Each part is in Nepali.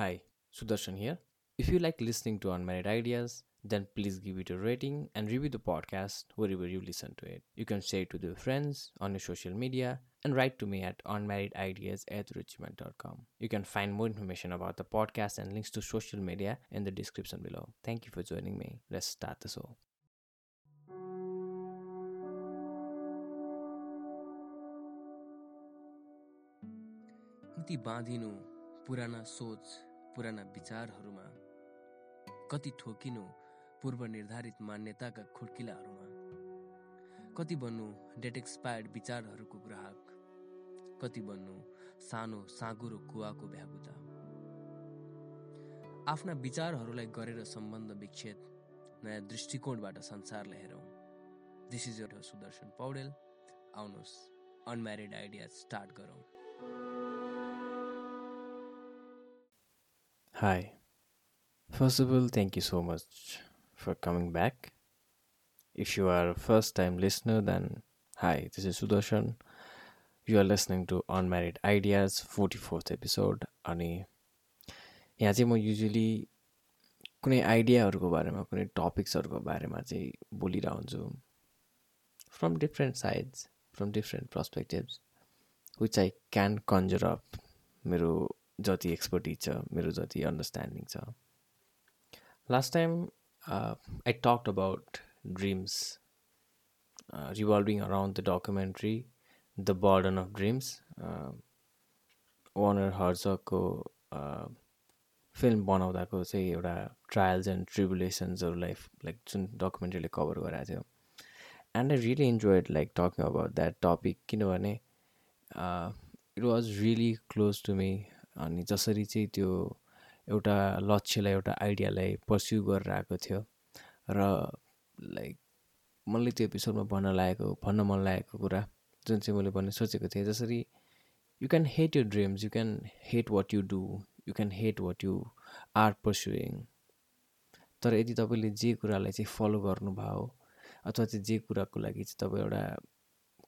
Hi, Sudarshan here. If you like listening to Unmarried Ideas, then please give it a rating and review the podcast wherever you listen to it. You can share it with your friends on your social media and write to me at unmarriedideas at richmond.com. You can find more information about the podcast and links to social media in the description below. Thank you for joining me. Let's start the show. कति बाँधिनु पुराना सोच पुराना विचारहरूमा कति ठोकिनु पूर्व निर्धारित मान्यताका खुड्किलाहरूमा कति बन्नु डेट एक्सपायर्ड विचारहरूको ग्राहक कति बन्नु सानो साँगुरो कुवाको भ्यागुता आफ्ना विचारहरूलाई गरेर सम्बन्ध विच्छेद नयाँ दृष्टिकोणबाट संसारलाई हेरौँ। This is your Sudarshan Paudel आउनुहोस् अनम्यारिड आइडिया स्टार्ट गरौँ। Hi. First of all, thank you so much for coming back. If you are a first time listener, then hi, this is Sudarshan. You are listening to Unmarried Ideas 44th episode. अनि यहाँ चाहिँ म युजली कुनै आइडियाहरूको बारेमा कुनै टपिक्सहरूको बारेमा चाहिँ बोलिरहन्छु from different sides from different perspectives which I can conjure up मेरो जति एक्सपर्टिज छ मेरो जति अन्डरस्ट्यान्डिङ छ। Last time I talked about dreams revolving around the documentary the burden of dreams Werner हर्जकको फिल्म बनाउँदाको चाहिँ एउटा ट्रायल्स एन्ड ट्रिबुलेसन्सहरूलाई लाइक जुन डकुमेन्ट्रीले कभर गराएको थियो। And I really enjoyed like talking about that topic किनभने it was really close to me अनि जसरी चाहिँ त्यो एउटा लक्ष्यलाई एउटा आइडियालाई पर्स्यु गरेर आएको थियो र लाइक मैले त्यो एपिसोडमा भन्न लागेको भन्न मन लागेको कुरा जुन चाहिँ मैले भन्नु सोचेको थिएँ जसरी you can hate you dreams you can hate what you do you can hate what you are pursuing तर यदि तपाईँले जे कुरालाई चाहिँ फलो गर्नुभयो अथवा चाहिँ जे कुराको लागि चाहिँ तपाईँ एउटा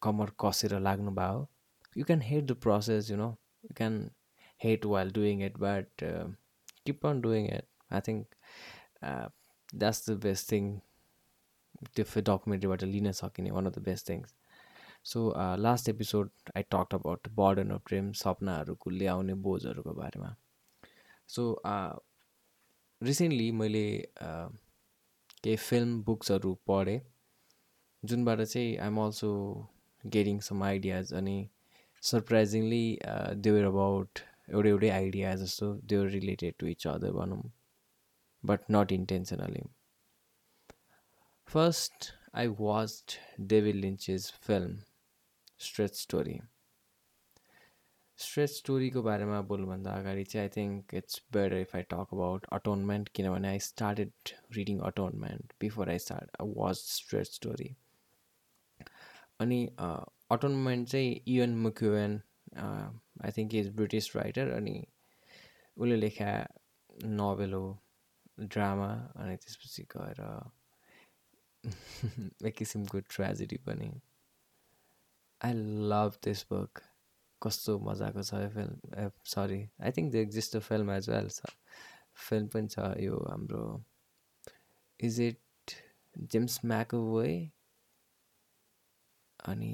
कमर कसेर लाग्नुभयो you can hate the process you know you can hate while doing it but uh, keep on doing it. I think uh, that's the best thing त्यो डकुमेन्ट्रीबाट लिन सकिने one of the best things so last episode I talk about burden of dream सपनाहरूको ल्याउने बोझहरूको बारेमा सो रिसेन्टली मैले केही फिल्म बुक्सहरू पढेँ जुनबाट चाहिँ I'm also getting some ideas अनि सरप्राइजिङली देवर अबाउट एउटै एउटै आइडिया जस्तो they're related to each other भनौँ but not intentionally first I watched David Lynch's film Straight Story Straight स्टोरीको बारेमा बोल्नुभन्दा अगाडि चाहिँ I think it's better if I talk about Atonement किनभने I started reading Atonement before I start I watch Straight Story अनि अटोनमेन्ट चाहिँ Ian McEwan I think is British writer अनि उसले लेखा नोभेल हो ड्रामा अनि त्यसपछि गएर एक किसिमको ट्रेजेडी पनि आई लभ दिस बुक कस्तो मजाको छ यो film sorry I think the exist film as well छ फिल्म पनि छ यो हाम्रो इज इट जेम्स म्याकोवे अनि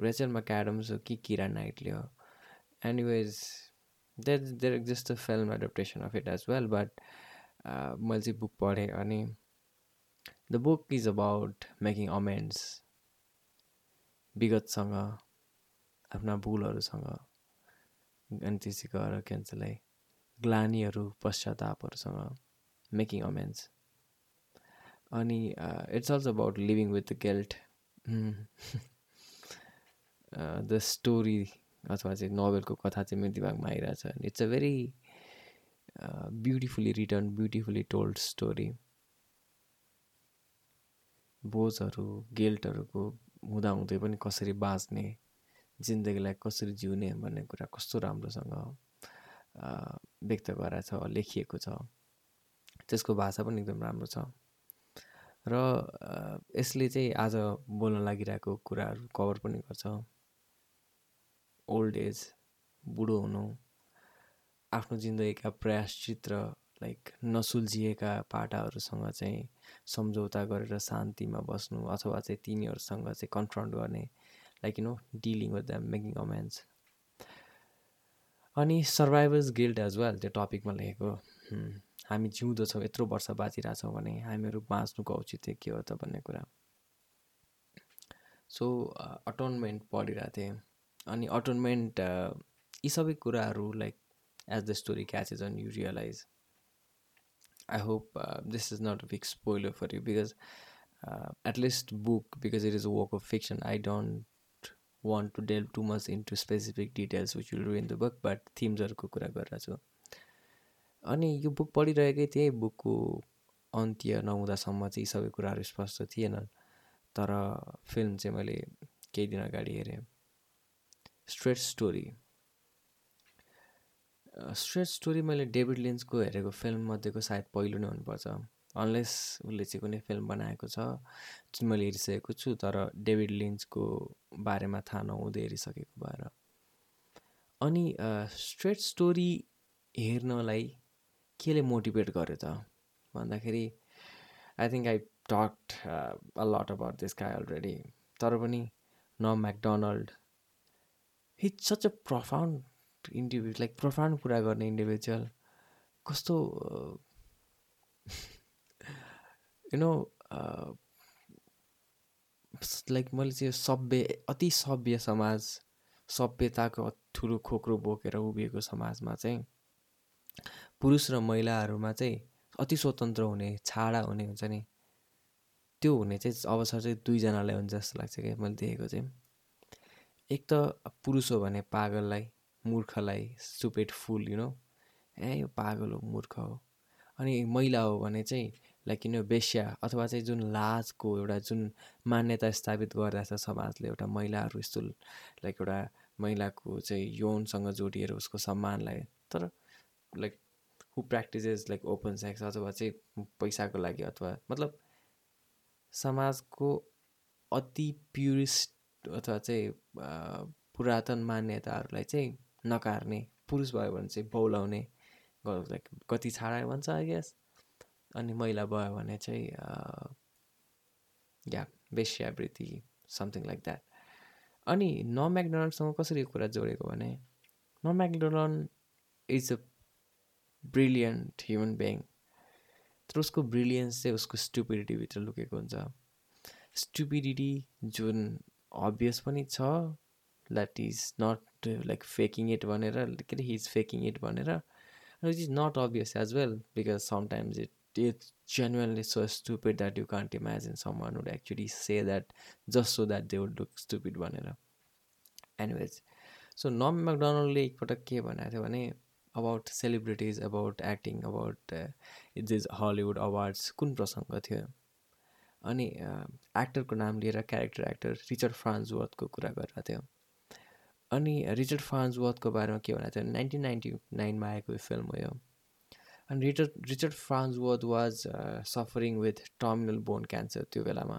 रेचल म्याडम्स हो कि किरा नाइटले हो anyways there there exist a film adaptation of it as well but मैले चाहिँ बुक पढेँ अनि the book is about making amends विगतसँग आफ्ना भुलहरूसँग अनि त्यसै गएर क्यान्सरलाई ग्लानीहरू पश्चातापहरूसँग मेकिङ अमेन्ड्स अनि it's also about living with the guilt the story अथवा चाहिँ नोभेलको कथा चाहिँ मेरो दिमागमा आइरहेछ it's a very beautifully written beautifully told story. बोझहरू गिल्टहरूको हुँदाहुँदै पनि कसरी बाँच्ने जिन्दगीलाई कसरी जिउने भन्ने कुरा कस्तो राम्रोसँग व्यक्त गराएको छ लेखिएको छ। त्यसको भाषा पनि एकदम राम्रो छ। र यसले चाहिँ आज बोल्न लागिरहेको कुराहरू कभर पनि गर्छ। ओल्ड एज बुढो हुनु आफ्नो जिन्दगीका प्रयास चित्र लाइक नसुल्झिएका पाटाहरूसँग चाहिँ सम्झौता गरेर शान्तिमा बस्नु अथवा चाहिँ तिनीहरूसँग चाहिँ कन्फ्रन्ट गर्ने like you know dealing with them making amends अनि सर्भाइभर्स गिल्ड एज वेल त्यो टपिकमा लेखेको हामी जिउँदछौँ यत्रो वर्ष बाँचिरहेछौँ भने हामीहरू बाँच्नुको औचित्य के हो त भन्ने कुरा। सो अटोनमेन्ट पढिरहेको थिएँ। अनि अटोनमेन्ट यी सबै कुराहरू like as the story catches on you realise I hope this is not a big spoiler for you because at least book because it is a work of fiction I don't want to dwell too much into specific details which will in the book but थिम्सहरूको कुरा गरिरहेको छु अनि यो बुक पढिरहेकै थिएँ बुकको अन्त्य नहुँदासम्म चाहिँ यी सबै कुराहरू स्पष्ट थिएन तर फिल्म चाहिँ मैले केही दिन अगाडि हेरेँ। Straight Story. स्ट्रेट स्टोरी मैले डेभिड लिन्सको हेरेको फिल्म मध्येको सायद पहिलो नै हुनुपर्छ। अनलेस उसले चाहिँ कुनै फिल्म बनाएको छ जुन मैले हेरिसकेको छु तर डेभिड लिन्सको बारेमा थाहा नहुँदै हेरिसकेको भएर। अनि स्ट्रेट स्टोरी हेर्नलाई केले मोटिभेट गर्यो त? भन्दाखेरि I think I talked a lot about this guy already तर पनि न Macdonald he such a profound individual like profound कुरा गर्ने इन्डिभिजुअल कस्तो यु नो लाइक मैले चाहिँ सभ्य अति सभ्य समाज सभ्यताको ठुलो खोक्रो बोकेर उभिएको समाजमा चाहिँ पुरुष र महिलाहरूमा चाहिँ अति स्वतन्त्र हुने छाडा हुने हुन्छ नि। त्यो हुने चाहिँ अवसर चाहिँ दुईजनालाई हुन्छ जस्तो लाग्छ क्या मैले देखेको चाहिँ। एक त पुरुष हो भने पागललाई मूर्खलाई सुपेट फुल यु नो ए यो पागल हो मूर्ख हो। अनि महिला हो भने चाहिँ लाइक किन बेस्या अथवा चाहिँ जुन लाजको एउटा जुन मान्यता स्थापित गरिरहेछ समाजले एउटा महिलाहरू यस्तो लाइक एउटा महिलाको चाहिँ यौनसँग जोडिएर उसको सम्मानलाई तर like who practises like open sex अथवा चाहिँ पैसाको लागि अथवा मतलब समाजको अति प्युरिस्ट अथवा चाहिँ पुरातन मान्यताहरूलाई चाहिँ नकार्ने पुरुष भयो भने चाहिँ बौलाउने लाइक कति छाडा भन्छ आई गेस अनि महिला भयो भने चाहिँ या बेस्यावृत्ति समथिङ लाइक द्याट अनि न म्याकडोनल्डसँग कसरी कुरा जोडेको भने न Macdonald is a brilliant human being तर उसको ब्रिलियन्स चाहिँ उसको स्टुपिडिटीभित्र लुकेको हुन्छ। स्टुपिडिटी जुन अभियस पनि छ that is not like faking it भनेर के अरे हिज फेकिङ इट भनेर which is not obvious as well because sometimes it it's genuinely so stupid that you can't imagine someone would actually say that just so that they would look stupid भनेर. एनिवेज सो नम म्याकडोनल्डले एकपटक के भनेको थियो भने about celebrities about acting about these Hollywood awards कुन प्रसङ्ग थियो? अनि एक्टरको नाम लिएर क्यारेक्टर एक्टर रिचर्ड फ्रान्सवर्थको कुरा गरिरहेको थियो। अनि रिचर्ड फ्रान्सवर्थको बारेमा के भनेको थियो नाइन्टिन नाइन्टी नाइनमा आएको फिल्म हो यो। अनि Richard Richard Farnsworth was suffering with terminal bone cancer त्यो बेलामा।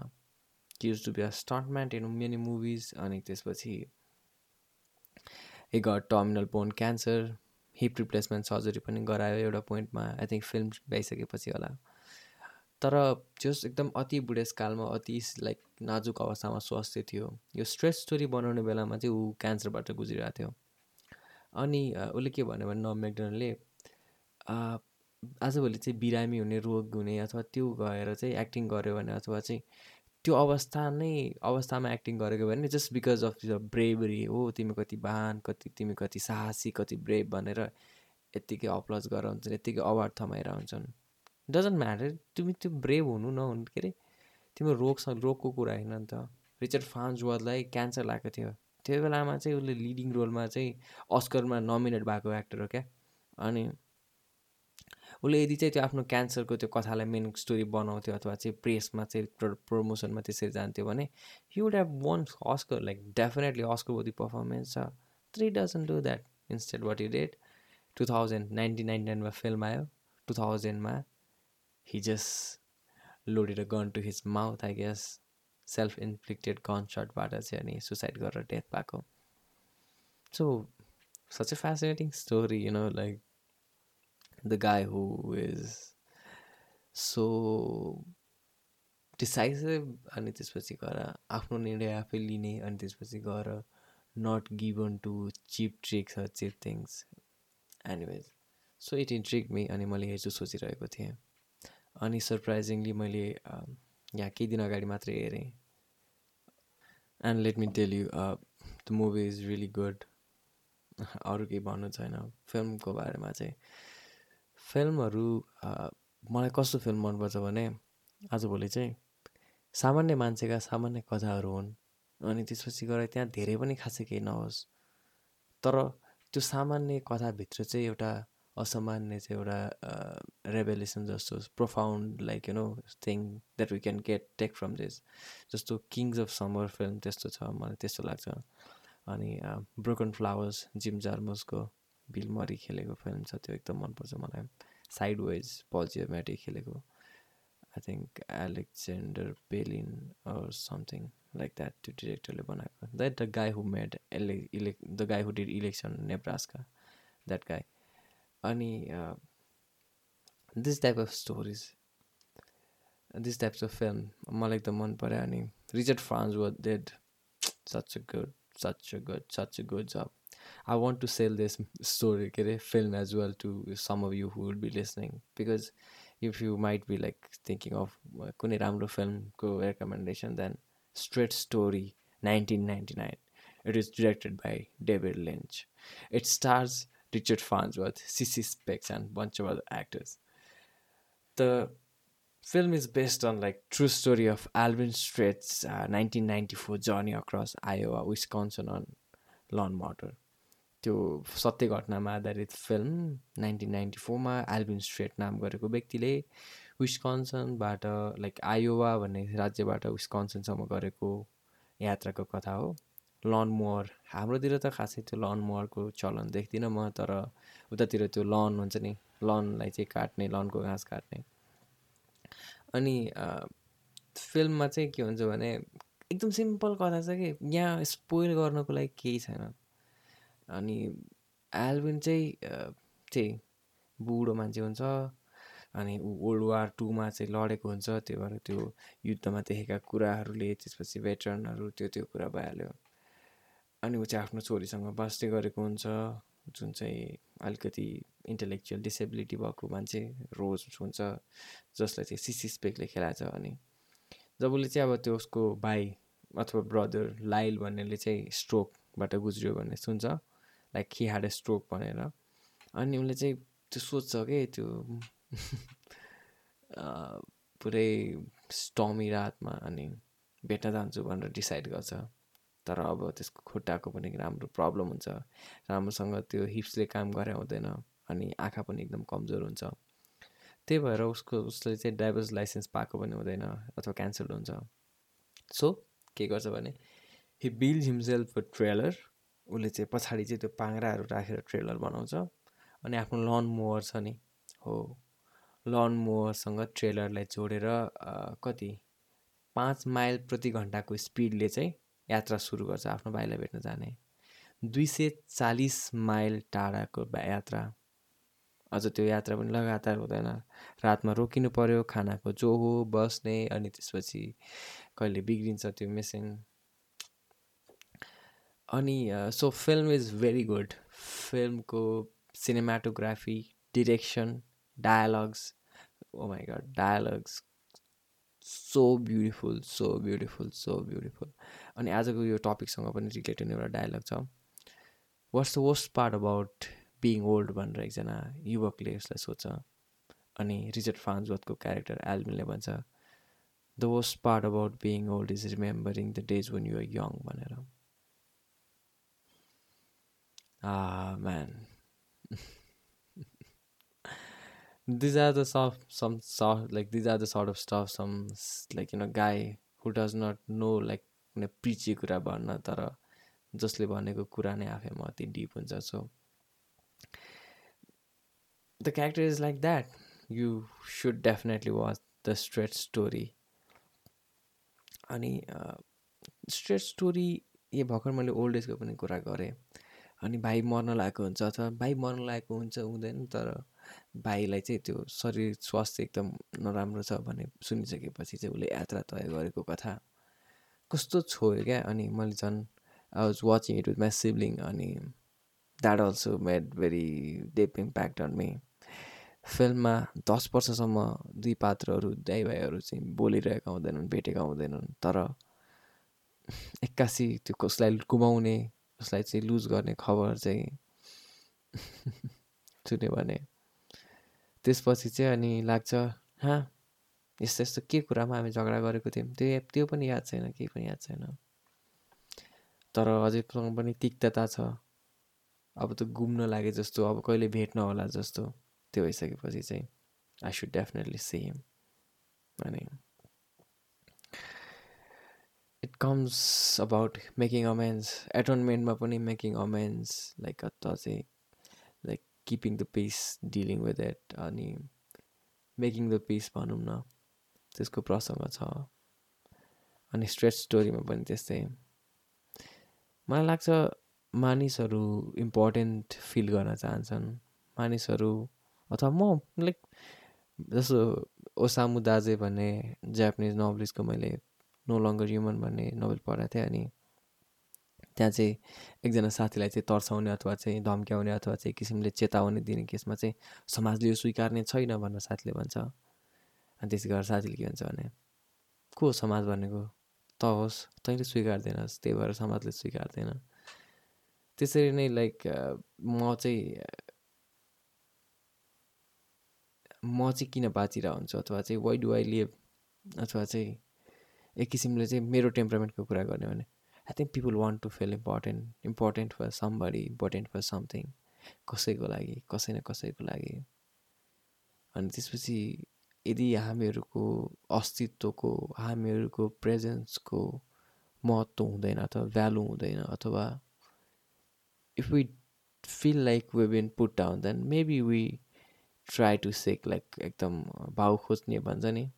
Used to be a stuntman in many movies अनि त्यसपछि he got terminal bone cancer hip replacement surgery पनि गरायो एउटा पोइन्टमा आई थिङ्क फिल्म भइसकेपछि होला। तर जस एकदम अति बुढेसकालमा अति लाइक नाजुक अवस्थामा स्वास्थ्य थियो। यो स्ट्रेस स्टोरी बनाउने बेलामा चाहिँ ऊ क्यान्सरबाट गुजिरहेको थियो। अनि उसले के भन्यो भने नम मेकडनले आजभोलि चाहिँ बिरामी हुने रोग हुने अथवा त्यो गएर चाहिँ एक्टिङ गऱ्यो भने अथवा चाहिँ त्यो अवस्था नै अवस्थामा एक्टिङ गरेको भने just because of the bravery हो तिमी कति बाहान कति तिमी कति साहसी कति ब्रेभ भनेर यत्तिकै अप्लज गरेर हुन्छन् यत्तिकै अवार्ड थमाएर हुन्छन् डजन्ट म्याटर तिमी त्यो ब्रेभ हुनु नहुनु के अरे तिम्रो रोगसँग रोगको कुरा होइन नि त। रिचर्ड फ्रान्सवर्डलाई क्यान्सर लागेको थियो। त्यो बेलामा चाहिँ उसले लिडिङ रोलमा चाहिँ अस्करमा नमिनेट भएको एक्टर हो क्या? अनि उसले यदि चाहिँ त्यो आफ्नो क्यान्सरको त्यो कथालाई मेन स्टोरी बनाउँथ्यो अथवा चाहिँ प्रेसमा चाहिँ प्रमोसनमा त्यसरी जान्थ्यो भने he would have won Oscar like definitely Oscar worthy performance छ three doesn't do that instead what he did two thousand nineteen ninety नाइनमा फिल्म आयो। टु थाउजन्डमा he just loaded a gun to his mouth I guess self inflicted gun सटबाट चाहिँ अनि सुसाइड गरेर डेथ भएको so such a fascinating story you know like the guy who is so decisive अनि त्यसपछि गएर आफ्नो निर्णय आफै लिने अनि त्यसपछि गएर not given to cheap tricks cheap things anyways so it intrigue me अनि मैले हेर्छु सोचिरहेको थिएँ अनि सरप्राइजिङली मैले यहाँ केही दिन अगाडि मात्रै हेरेँ। And let me tell you the movie is really good अरू केही भन्नु छैन। फिल्मको बारेमा चाहिँ फिल्महरू मलाई कस्तो फिल्म मनपर्छ भने आजभोलि चाहिँ सामान्य मान्छेका सामान्य कथाहरू हुन्। अनि त्यसपछि गएर त्यहाँ धेरै पनि खासै केही नहोस्। तर त्यो सामान्य कथाभित्र चाहिँ एउटा असामान्य चाहिँ एउटा रेभेलेसन जस्तो profound like you know thing that we can get take from this जस्तो किङ्स अफ समर फिल्म त्यस्तो छ मलाई त्यस्तो लाग्छ। अनि ब्रोकन फ्लावर्स जिम जार्मसको बिल मरी खेलेको फिल्म छ त्यो एकदम मनपर्छ मलाई। साइड वेज पल्जियोमेटिक खेलेको। I think Alexander Payne or something like that त्यो डिरेक्टरले बनाएको। That the guy who made एले इलेक् the guy who did Election Nebraska that guy अनि this type of stories this types of film मलाई एकदम मन पऱ्यो अनि Richard Farnsworth did such a good such a good such a good job I want to sell this story के अरे film as well to some of you would be listening because if you might be like thinking of कुनै राम्रो फिल्मको recommendation then Straight Story nineteen ninety nine it is directed by David Lynch it stars Richard Farnsworth, Sissy Specks, and bunch of other actors. The film is based on like true story of Alvin Strait's uh, 1994 journey across Iowa, Wisconsin on lawn motor. त्यो सत्य घटनामा आधारित फिल्म नाइन्टिन नाइन्टी फोरमा एल्भिन स्ट्रेट नाम गरेको व्यक्तिले विस्कन्सनबाट लाइक आयोवा भन्ने राज्यबाट विस्कन्सनसम्म गरेको यात्राको कथा हो लन मोवर हाम्रोतिर त खासै त्यो लन मोवरको चलन देख्दिनँ म तर उतातिर त्यो लन हुन्छ नि लनलाई चाहिँ काट्ने लनको घाँस काट्ने। अनि फिल्ममा चाहिँ के हुन्छ भने एकदम सिम्पल कथा छ कि यहाँ स्पोइल गर्नको लागि केही छैन। अनि एल्भिन चाहिँ चाहिँ बुढो मान्छे हुन्छ अनि वर्ल्ड वार टूमा चाहिँ लडेको हुन्छ त्यो भएर त्यो युद्धमा देखेका कुराहरूले त्यसपछि भेटरनहरू त्यो त्यो कुरा भइहाल्यो। अनि ऊ चाहिँ आफ्नो छोरीसँग बस्दै गरेको हुन्छ जुन चाहिँ अलिकति इन्टेलेक्चुअल डिसेबिलिटी भएको मान्छे रोज हुन्छ जसलाई चाहिँ सिसिस्पेकले खेलाएको छ अनि जब उसले चाहिँ अब त्यो उसको भाइ अथवा ब्रदर लाइल भन्नेले चाहिँ स्ट्रोकबाट गुज्रियो भन्ने सुन्छ like he had a stroke भनेर। अनि उसले चाहिँ त्यो सोध्छ कि त्यो पुरै स्टमी रातमा अनि भेट्न जान्छु भनेर डिसाइड गर्छ। तर अब त्यसको खुट्टाको पनि राम्रो प्रब्लम हुन्छ। राम्रोसँग त्यो हिप्सले काम गरे हुँदैन अनि आँखा पनि एकदम कमजोर हुन्छ। त्यही भएर उसको उसले चाहिँ ड्राइभर्स लाइसेन्स पाएको पनि हुँदैन अथवा क्यान्सल हुन्छ। सो के गर्छ भने हि बिल्ड हिमसेल्फ ट्रेलर उसले चाहिँ पछाडि चाहिँ त्यो पाङ्राहरू राखेर ट्रेलर बनाउँछ अनि आफ्नो लन मोवर छ नि हो। लन मोवरसँग ट्रेलरलाई जोडेर कति पाँच माइल प्रति घन्टाको स्पिडले चाहिँ यात्रा सुरु गर्छ आफ्नो भाइलाई भेट्न जाने। दुई सय चालिस माइल टाढाको यात्रा। अझ त्यो यात्रा पनि लगातार हुँदैन। रातमा रोकिनु पऱ्यो खानाको जो हो बस्ने अनि त्यसपछि कहिले बिग्रिन्छ त्यो मेसिन। अनि so film is very good. फिल्मको cinematography direction dialogues oh my god dialogues so beautiful so beautiful so beautiful. अनि आजको यो टपिकसँग पनि रिलेटेड एउटा डायलग छ। What's the worst part about being old भनेर एकजना युवकले यसलाई सोध्छ। अनि रिचर्ड फ्रान्सवतको क्यारेक्टर एल्मिनले भन्छ the worst part about being old is remembering the days when you're young भनेर। Man these are the soft some soft like these are the sort of stuff some like you know guy who does not know कुनै प्रिची कुरा भन्न तर जसले भनेको कुरा नै आफैमा अति डिप हुन्छ। So the character is like that you should definitely watch the Straight Story अनि स्ट्रेट स्टोरी ए भर्खर मैले ओल्ड एजको पनि कुरा गरेँ। अनि भाइ मर्न लागेको हुन्छ अथवा भाइ मर्न लागेको हुन्छ हुँदैन तर भाइलाई चाहिँ त्यो शरीर स्वास्थ्य एकदम नराम्रो छ भन्ने सुनिसकेपछि चाहिँ उसले यात्रा तय गरेको कथा। कस्तो छोयो क्या? अनि मैले झन् I was watching it with my sibling अनि that also made very deep impact on me फिल्ममा दस वर्षसम्म दुई पात्रहरू दाइ भाइहरू चाहिँ बोलिरहेका हुँदैनन् भेटेका हुँदैनन् तर एक्कासी त्यो कसलाई गुमाउने उसलाई चाहिँ लुज गर्ने खबर चाहिँ सुन्यो भने। त्यसपछि चाहिँ अनि लाग्छ हाँ यस्तो यस्तो के कुरामा हामी झगडा गरेको थियौँ? त्यो त्यो पनि याद छैन केही पनि याद छैन। तर अझैसँग पनि तिक्तता छ। अब त घुम्न लागे जस्तो अब कहिले भेट्न होला जस्तो त्यो भइसकेपछि चाहिँ I should definitely see him अनि it comes about making amends एटोनमेन्टमा पनि मेकिङ अमेन्स लाइक अथवा चाहिँ like keeping the peace dealing with it अनि मेकिङ द पिस भनौँ न। त्यसको प्रसङ्ग छ। अनि स्ट्रेट स्टोरीमा पनि त्यस्तै। मलाई लाग्छ मानिसहरू इम्पोर्टेन्ट फिल गर्न चाहन्छन्। मानिसहरू अथवा म लाइक जस्तो ओसामु दाजे भन्ने जापानिज नोभलिस्टको मैले नो लङ्गर ह्युमन भन्ने नोभेल पढाएको थिएँ अनि त्यहाँ चाहिँ एकजना साथीलाई चाहिँ तर्साउने अथवा चाहिँ धम्क्याउने अथवा चाहिँ किसिमले चेतावनी दिने केसमा चाहिँ समाजले यो स्वीकार्ने छैन भनेर साथीले भन्छ। अनि त्यसै गरेर साथीले के भन्छ भने को हो समाज भनेको? त होस्। तैँले स्वीकार्दैनस् त्यही भएर समाजले स्वीकार्दैन त्यसरी नै लाइक म चाहिँ म चाहिँ किन बाँचिरहेको हुन्छु अथवा चाहिँ वाइ डु आई लिभ अथवा चाहिँ एक किसिमले चाहिँ मेरो टेम्परामेन्टको कुरा गर्ने भने I think people want to feel important important for somebody important for something कसैको लागि कसै न कसैको लागि। अनि त्यसपछि यदि हामीहरूको अस्तित्वको हामीहरूको प्रेजेन्सको महत्त्व हुँदैन अथवा भ्यालु हुँदैन अथवा if we feel like we been put down then maybe we try to seek like एकदम भाउ खोज्ने भन्छ नि।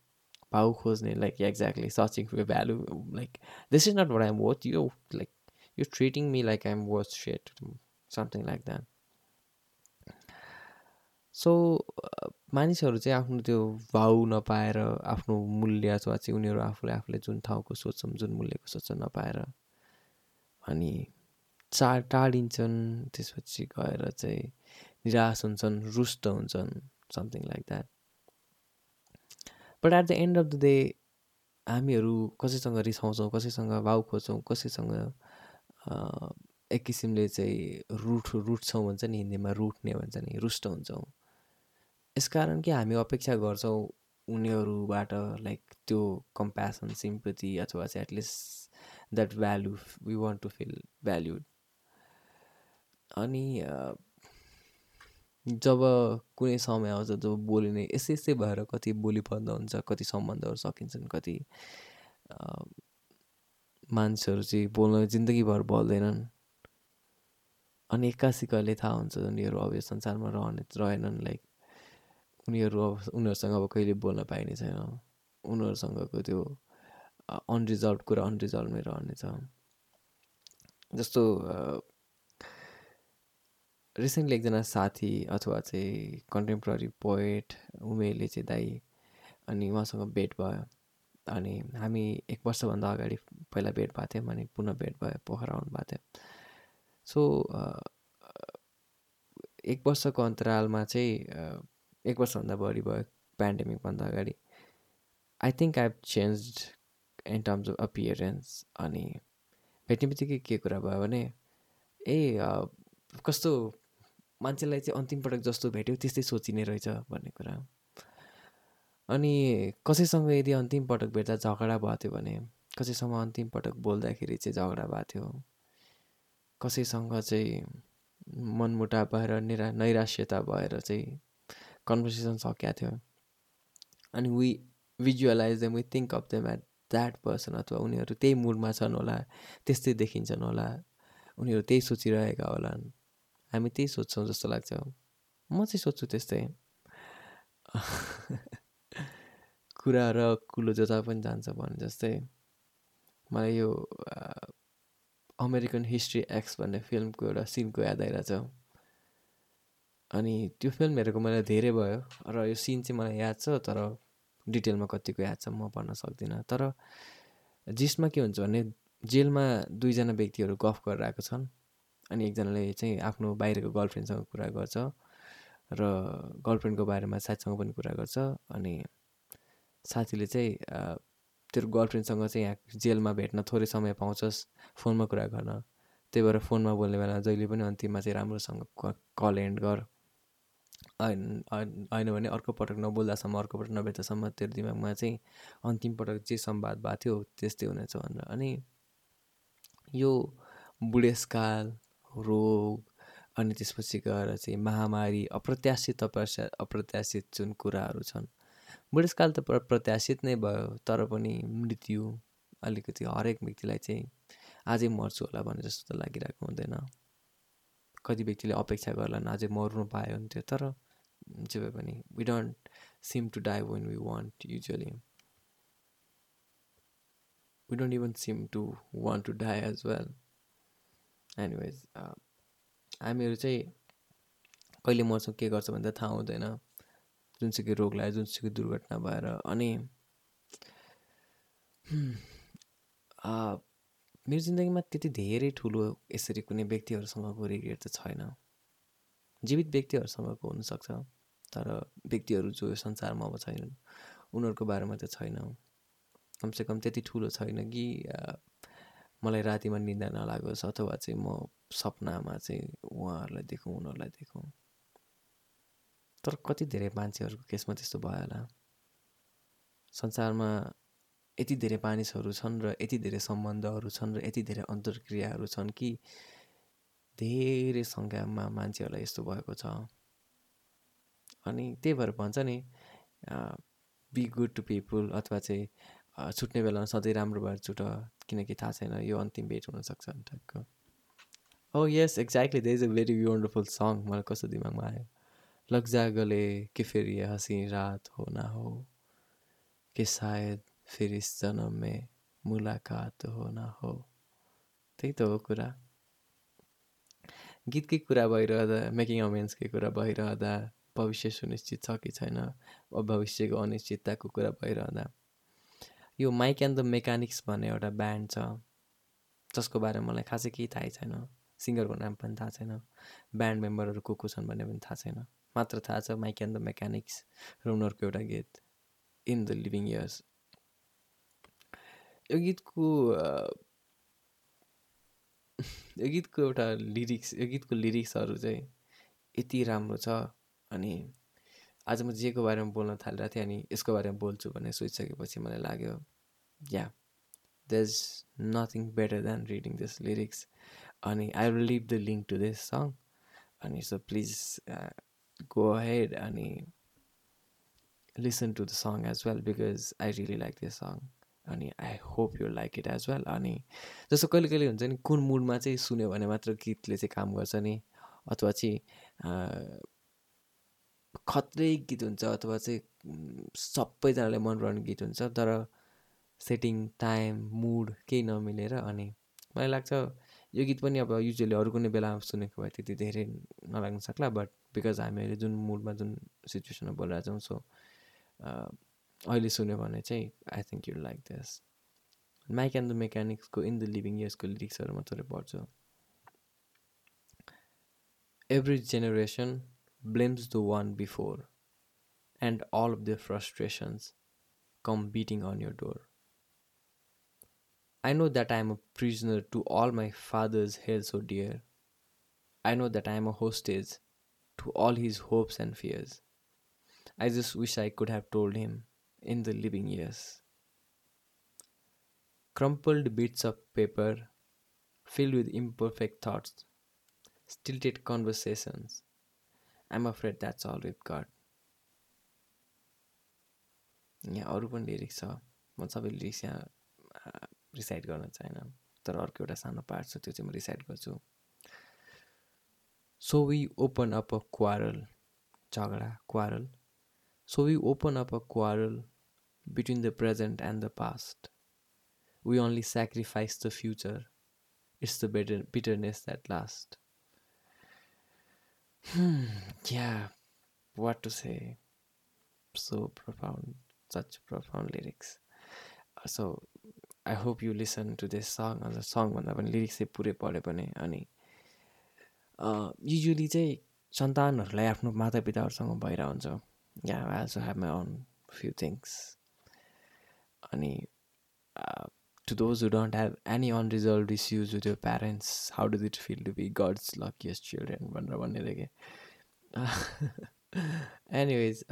भाउ खोज्ने like exactly searching for value like this is not what I'm worth you like you treating me like I'm worth set something like that so मानिसहरू चाहिँ आफ्नो त्यो भाउ नपाएर आफ्नो मूल्य अथवा चाहिँ उनीहरू आफूले आफूले जुन ठाउँको सोच्छन् जुन मूल्यको सोच्छन् नपाएर अनि चा टाढिन्छन् त्यसपछि गएर चाहिँ निराश हुन्छन् रुष्ट हुन्छन् something like that but at the end of the day हामीहरू कसैसँग रिसाउँछौँ कसैसँग भाउ खोज्छौँ कसैसँग एक किसिमले चाहिँ रुट रुट्छौँ भन्छ नि हिन्दीमा रुट्ने भन्छ नि रुष्ट हुन्छौँ। यसकारण कि हामी अपेक्षा गर्छौँ उनीहरूबाट लाइक त्यो कम्पेसन सिम्पति अथवा चाहिँ at least that value we want to feel valued अनि जब कुनै समय आउँछ जब बोलिने यस्तै यस्तै भएर कति बोली हुन्छ कति सम्बन्धहरू सकिन्छन् कति मान्छेहरू चाहिँ बोल्न जिन्दगीभर बोल्दैनन्। अनि एक्कासी कहिले थाहा हुन्छ उनीहरू अब यो संसारमा रहने रहेनन् लाइक उनीहरू अब उनीहरूसँग अब कहिले बोल्न पाइने छैन। उनीहरूसँगको त्यो अनरिजल्भ कुरा अनरिजल्भमै रहनेछ जस्तो रिसेन्टली एकजना साथी अथवा चाहिँ कन्टेम्पोरेरी पोएट उमेरले चाहिँ दाई अनि उहाँसँग भेट भयो। अनि हामी एक वर्षभन्दा अगाडि पहिला भेट भएको थियौँ अनि पुनः भेट भयो पोखरा आउनु भएको थियो। सो एक वर्षको अन्तरालमा चाहिँ एक वर्षभन्दा बढी भयो पेन्डेमिकभन्दा अगाडि। I think I have change in terms of appearance अनि भेट्ने बित्तिकै के कुरा भयो भने ए कस्तो मान्छेलाई चाहिँ अन्तिम पटक जस्तो भेट्यो त्यस्तै सोचिने रहेछ भन्ने कुरा। अनि कसैसँग यदि अन्तिम पटक भेट्दा झगडा भएको थियो भने कसैसँग अन्तिम पटक बोल्दाखेरि चाहिँ झगडा भएको थियो। कसैसँग चाहिँ मनमुटा भएर निरा नैराश्यता भएर चाहिँ कन्भर्सेसन सकिएको थियो अनि we visualize them we think of them at that person अथवा उनीहरू त्यही मुडमा छन् होला त्यस्तै देखिन्छन् होला उनीहरू त्यही सोचिरहेका होलान्। हामी त्यही सोध्छौँ जस्तो लाग्छ। म चाहिँ सोध्छु त्यस्तै। कुरा र कुलो जता पनि जान्छ भने जस्तै मलाई यो अमेरिकन हिस्ट्री एक्स भन्ने फिल्मको एउटा सिनको याद आइरहेछ। अनि त्यो फिल्म हेरेको मलाई धेरै भयो र यो सिन चाहिँ मलाई याद छ तर डिटेलमा कतिको याद छ म भन्न सक्दिनँ। तर जिसमा के हुन्छ भने जेलमा दुईजना व्यक्तिहरू गफ गरेर आएको छन् अनि एकजनाले चाहिँ आफ्नो बाहिरको गर्लफ्रेन्डसँग कुरा गर्छ र गर्लफ्रेन्डको बारेमा साथीसँग पनि कुरा गर्छ अनि साथीले चाहिँ तेरो गर्लफ्रेन्डसँग चाहिँ यहाँ जेलमा भेट्न थोरै समय पाउँछस् फोनमा कुरा गर्न। त्यही भएर फोनमा बोल्ने बेला जहिले पनि अन्तिममा चाहिँ राम्रोसँग कल एन्ड गर। होइन भने अर्को पटक नबोल्दासम्म अर्को पटक नभेट्दासम्म तेरो दिमागमा चाहिँ अन्तिम पटक जे सम्वाद भएको थियो त्यस्तै हुनेछ भनेर। अनि यो बुढेसकाल रोग अनि त्यसपछि गएर चाहिँ महामारी अप्रत्याशित अपस्या अप्रत्याशित जुन कुराहरू छन् बुढेसकाल त प्रत्याशित नै भयो तर पनि मृत्यु अलिकति हरेक व्यक्तिलाई चाहिँ आजै मर्छु होला भने जस्तो त लागिरहेको हुँदैन। कति व्यक्तिले अपेक्षा गर्लान् अझै मर्नु पायो हुन्थ्यो तर जे भए पनि we don't seem to die when we want usually we don't even seem to want to die as well anyways हामीहरू चाहिँ कहिले मर्छौँ के गर्छ भने त थाहा हुँदैन। जुनसुकै रोग लाग्यो जुनसुकै दुर्घटना भएर अनि मेरो जिन्दगीमा त्यति धेरै ठुलो यसरी कुनै व्यक्तिहरूसँगको रिग्रेट त छैन। जीवित व्यक्तिहरूसँगको हुनसक्छ तर व्यक्तिहरू जो संसारमा अब छैनन् उनीहरूको बारेमा त छैन। कमसेकम त्यति ठुलो छैन कि मलाई रातिमा निन्दा नलागोस् अथवा चाहिँ म सपनामा चाहिँ उहाँहरूलाई देखौँ उनीहरूलाई देखौँ। तर कति धेरै मान्छेहरूको केसमा त्यस्तो भयो होला। संसारमा यति धेरै मानिसहरू छन् र यति धेरै सम्बन्धहरू छन् र यति धेरै अन्तर्क्रियाहरू छन् कि धेरै सङ्ख्यामा मान्छेहरूलाई यस्तो भएको छ। अनि त्यही भएर भन्छ नि बी गुड टु पिपुल अथवा चाहिँ छुट्ने बेलामा सधैँ राम्रो भएर छुट किनकि थाहा छैन यो अन्तिम भेट हुनसक्छ टाइपको ओ yes exactly there is a very wonderful song मलाई कस्तो दिमागमा आयो। लग जा गले कि फेरि हँसी रात हो ना हो कि सायद फिर इस जन्म में मुलाकात हो न हो त्यही त हो कुरा गीतकै कुरा भइरहँदा मेकिङ अमेन्सकै कुरा भइरहँदा भविष्य सुनिश्चित छ कि छैन भविष्यको अनिश्चितताको कुरा भइरहँदा यो माइक एन्ड द मेकानिक्स भन्ने एउटा ब्यान्ड छ. जसको बारेमा मलाई खासै केही थाहै छैन सिङ्गरको नाम पनि थाहा छैन ब्यान्ड मेम्बरहरू को को छन् भन्ने पनि थाहा छैन मात्र थाहा छ माइक एन्ड द मेकानिक्स र उनीहरूको एउटा गीत इन द लिभिङ इयर्स यो गीतको यो गीतको एउटा लिरिक्स यो गीतको लिरिक्सहरू चाहिँ यति राम्रो छ अनि आज म जेको बारेमा बोल्न थालिरहेको थिएँ अनि यसको बारेमा बोल्छु भन्ने सोचिसकेपछि मलाई लाग्यो yeah there is nothing better than reading this lyrics अनि I will leave the link to this song अनि सो प्लिज गो हेड अनि listen to the song as well because I really like this song अनि I hope you like it as well अनि जस्तो कहिले कहिले हुन्छ नि कुन मुडमा चाहिँ सुन्यो भने मात्र गीतले चाहिँ काम गर्छ नि अथवा चाहिँ खत्रै गीत हुन्छ अथवा चाहिँ सबैजनालाई मनपराउने गीत हुन्छ तर सेटिङ टाइम मुड केही नमिलेर अनि मलाई लाग्छ यो गीत पनि अब युजली अरू कुनै बेला सुनेको भए त्यति धेरै नलाग्न सक्ला बट बिकज हामी अहिले जुन मुडमा जुन सिचुएसनमा बोलिरहेछौँ सो अहिले सुन्यो भने चाहिँ I think you like this mic and the मेकानिक्सको in the living इयर्सको लिरिक्सहरू मात्रै पढ्छु every generation blames the one before and all of the frustrations come beating on your door I know that I am a prisoner to all my father's hell so dear. I know that I am a hostage to all his hopes and fears. I just wish I could have told him in the living years. Crumpled bits of paper filled with imperfect thoughts, stilted conversations. I'm afraid that's all we've got. यहाँ अरू पनि लिरिक्स छ म सबै लिरिक्स यहाँ रिसाइड गर्न चाहेन तर अर्को एउटा सानो पार्ट छ त्यो चाहिँ म रिसाइड गर्छु so we open up a quarrel झगडा quarrel so we open up a quarrel between the present and the past. We only sacrifice the future. It's the bitter, bitterness that lasts. Hmm, yeah, what to say? So profound, such profound lyrics. Uh, So I hope you listen to this song अझ सङभन्दा पनि लिरिक्स चाहिँ पुरै पढ्यो भने अनि युजली चाहिँ सन्तानहरूलाई आफ्नो मातापिताहरूसँग भइरहेको हुन्छ yeah I also have my own few things अनि to those who don't have any unresolved issues with your parents how do it feel to be God's luckiest children भनेर भन्ने कि एनिवेज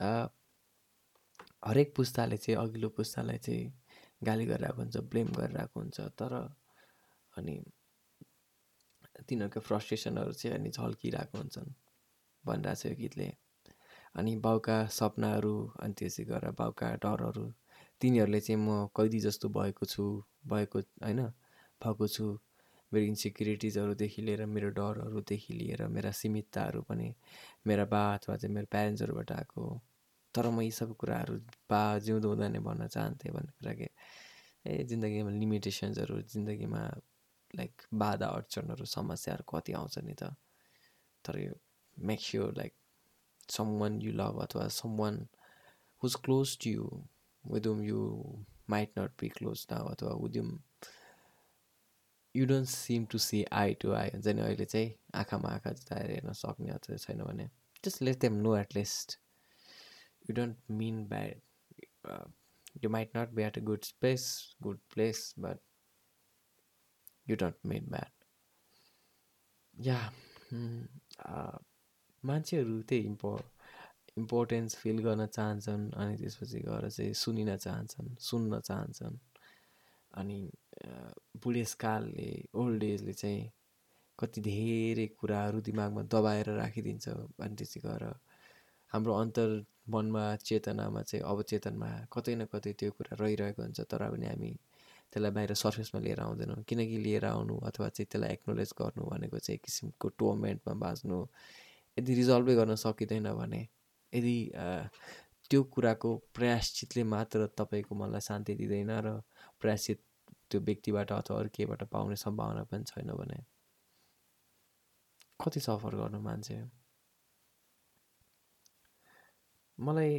हरेक पुस्ताले चाहिँ अघिल्लो पुस्तालाई चाहिँ गाली गरिरहेको हुन्छ ब्लेम गरिरहेको हुन्छ तर अनि तिनीहरूको फ्रस्ट्रेसनहरू चाहिँ अनि झल्किरहेको हुन्छन् भनिरहेको छ यो गीतले। अनि बाउका सपनाहरू अनि त्यसै गरेर बाउका डरहरू तिनीहरूले चाहिँ म कैदी जस्तो भएको छु भएको होइन भएको छु। मेरो इन्सेक्युरिटिजहरूदेखि लिएर मेरो डरहरूदेखि लिएर मेरा सीमितताहरू पनि मेरा बा अथवा चाहिँ मेरो प्यारेन्ट्सहरूबाट आएको तर म यी सब कुराहरू बा जिउँदो हुँदा नै भन्न चाहन्थेँ भन्ने कुरा कि? ए जिन्दगीमा लिमिटेसन्सहरू जिन्दगीमा लाइक बाधा अडचनहरू समस्याहरू कति आउँछ नि त? तर यो make sure like someone you love अथवा someone who's close to you with whom you might not be close now अथवा with whom you don't seem to see eye to eye हुन्छ नि अहिले चाहिँ आँखामा आँखा जुदाएर हेर्न सक्ने अथवा छैन भने just let them know at least bad. Uh, you might not be at a good space, good place, but you don't mean bad. Yeah. mm, uh, मान्छेहरू त्यही इम्पो इम्पोर्टेन्स फिल गर्न चाहन्छन् अनि त्यसपछि गएर चाहिँ सुनिन चाहन्छन् सुन्न चाहन्छन्। अनि बुढेसकालले ओल्ड एजले चाहिँ कति धेरै कुराहरू दिमागमा दबाएर राखिदिन्छ अनि त्यसै गएर हाम्रो अन्तर मनमा चेतनामा चाहिँ अवचेतनमा कतै न कतै त्यो कुरा रहिरहेको हुन्छ तर पनि हामी त्यसलाई बाहिर सर्फेसमा लिएर आउँदैनौँ। किनकि लिएर आउनु अथवा चाहिँ त्यसलाई एक्नोलेज गर्नु भनेको चाहिँ एक किसिमको टोर्मेन्टमा बाँच्नु यदि रिजल्भै गर्न सकिँदैन भने यदि त्यो कुराको प्रयासचितले मात्र तपाईँको मनलाई शान्ति दिँदैन र प्रयासचित त्यो व्यक्तिबाट अथवा अरू केबाट पाउने सम्भावना पनि छैन भने कति सफर गर्नु मान्छे? मलाई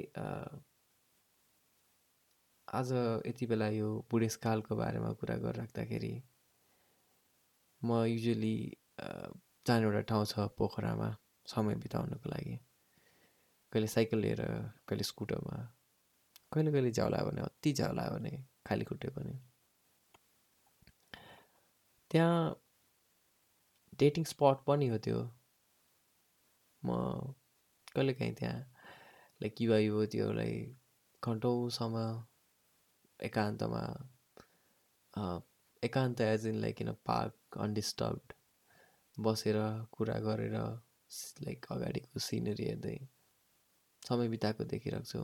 आज यति बेला यो बुढेसकालको बारेमा कुरा गरिराख्दाखेरि म युजली जाने एउटा ठाउँ छ पोखरामा समय बिताउनको लागि। कहिले साइकल लिएर कहिले स्कुटरमा कहिले कहिले झ्याउला भने अति झ्याउला भने खाली खुट्टे पनि। त्यहाँ डेटिङ स्पट पनि हो त्यो। म कहिलेकाहीँ त्यहाँ लाइक युवा युवतीहरूलाई घन्टौँसम्म एकान्तमा एकान्त as in like a park undisturbed बसेर कुरा गरेर लाइक अगाडिको सिनरी हेर्दै। समय बिताएको देखिरहेको छु।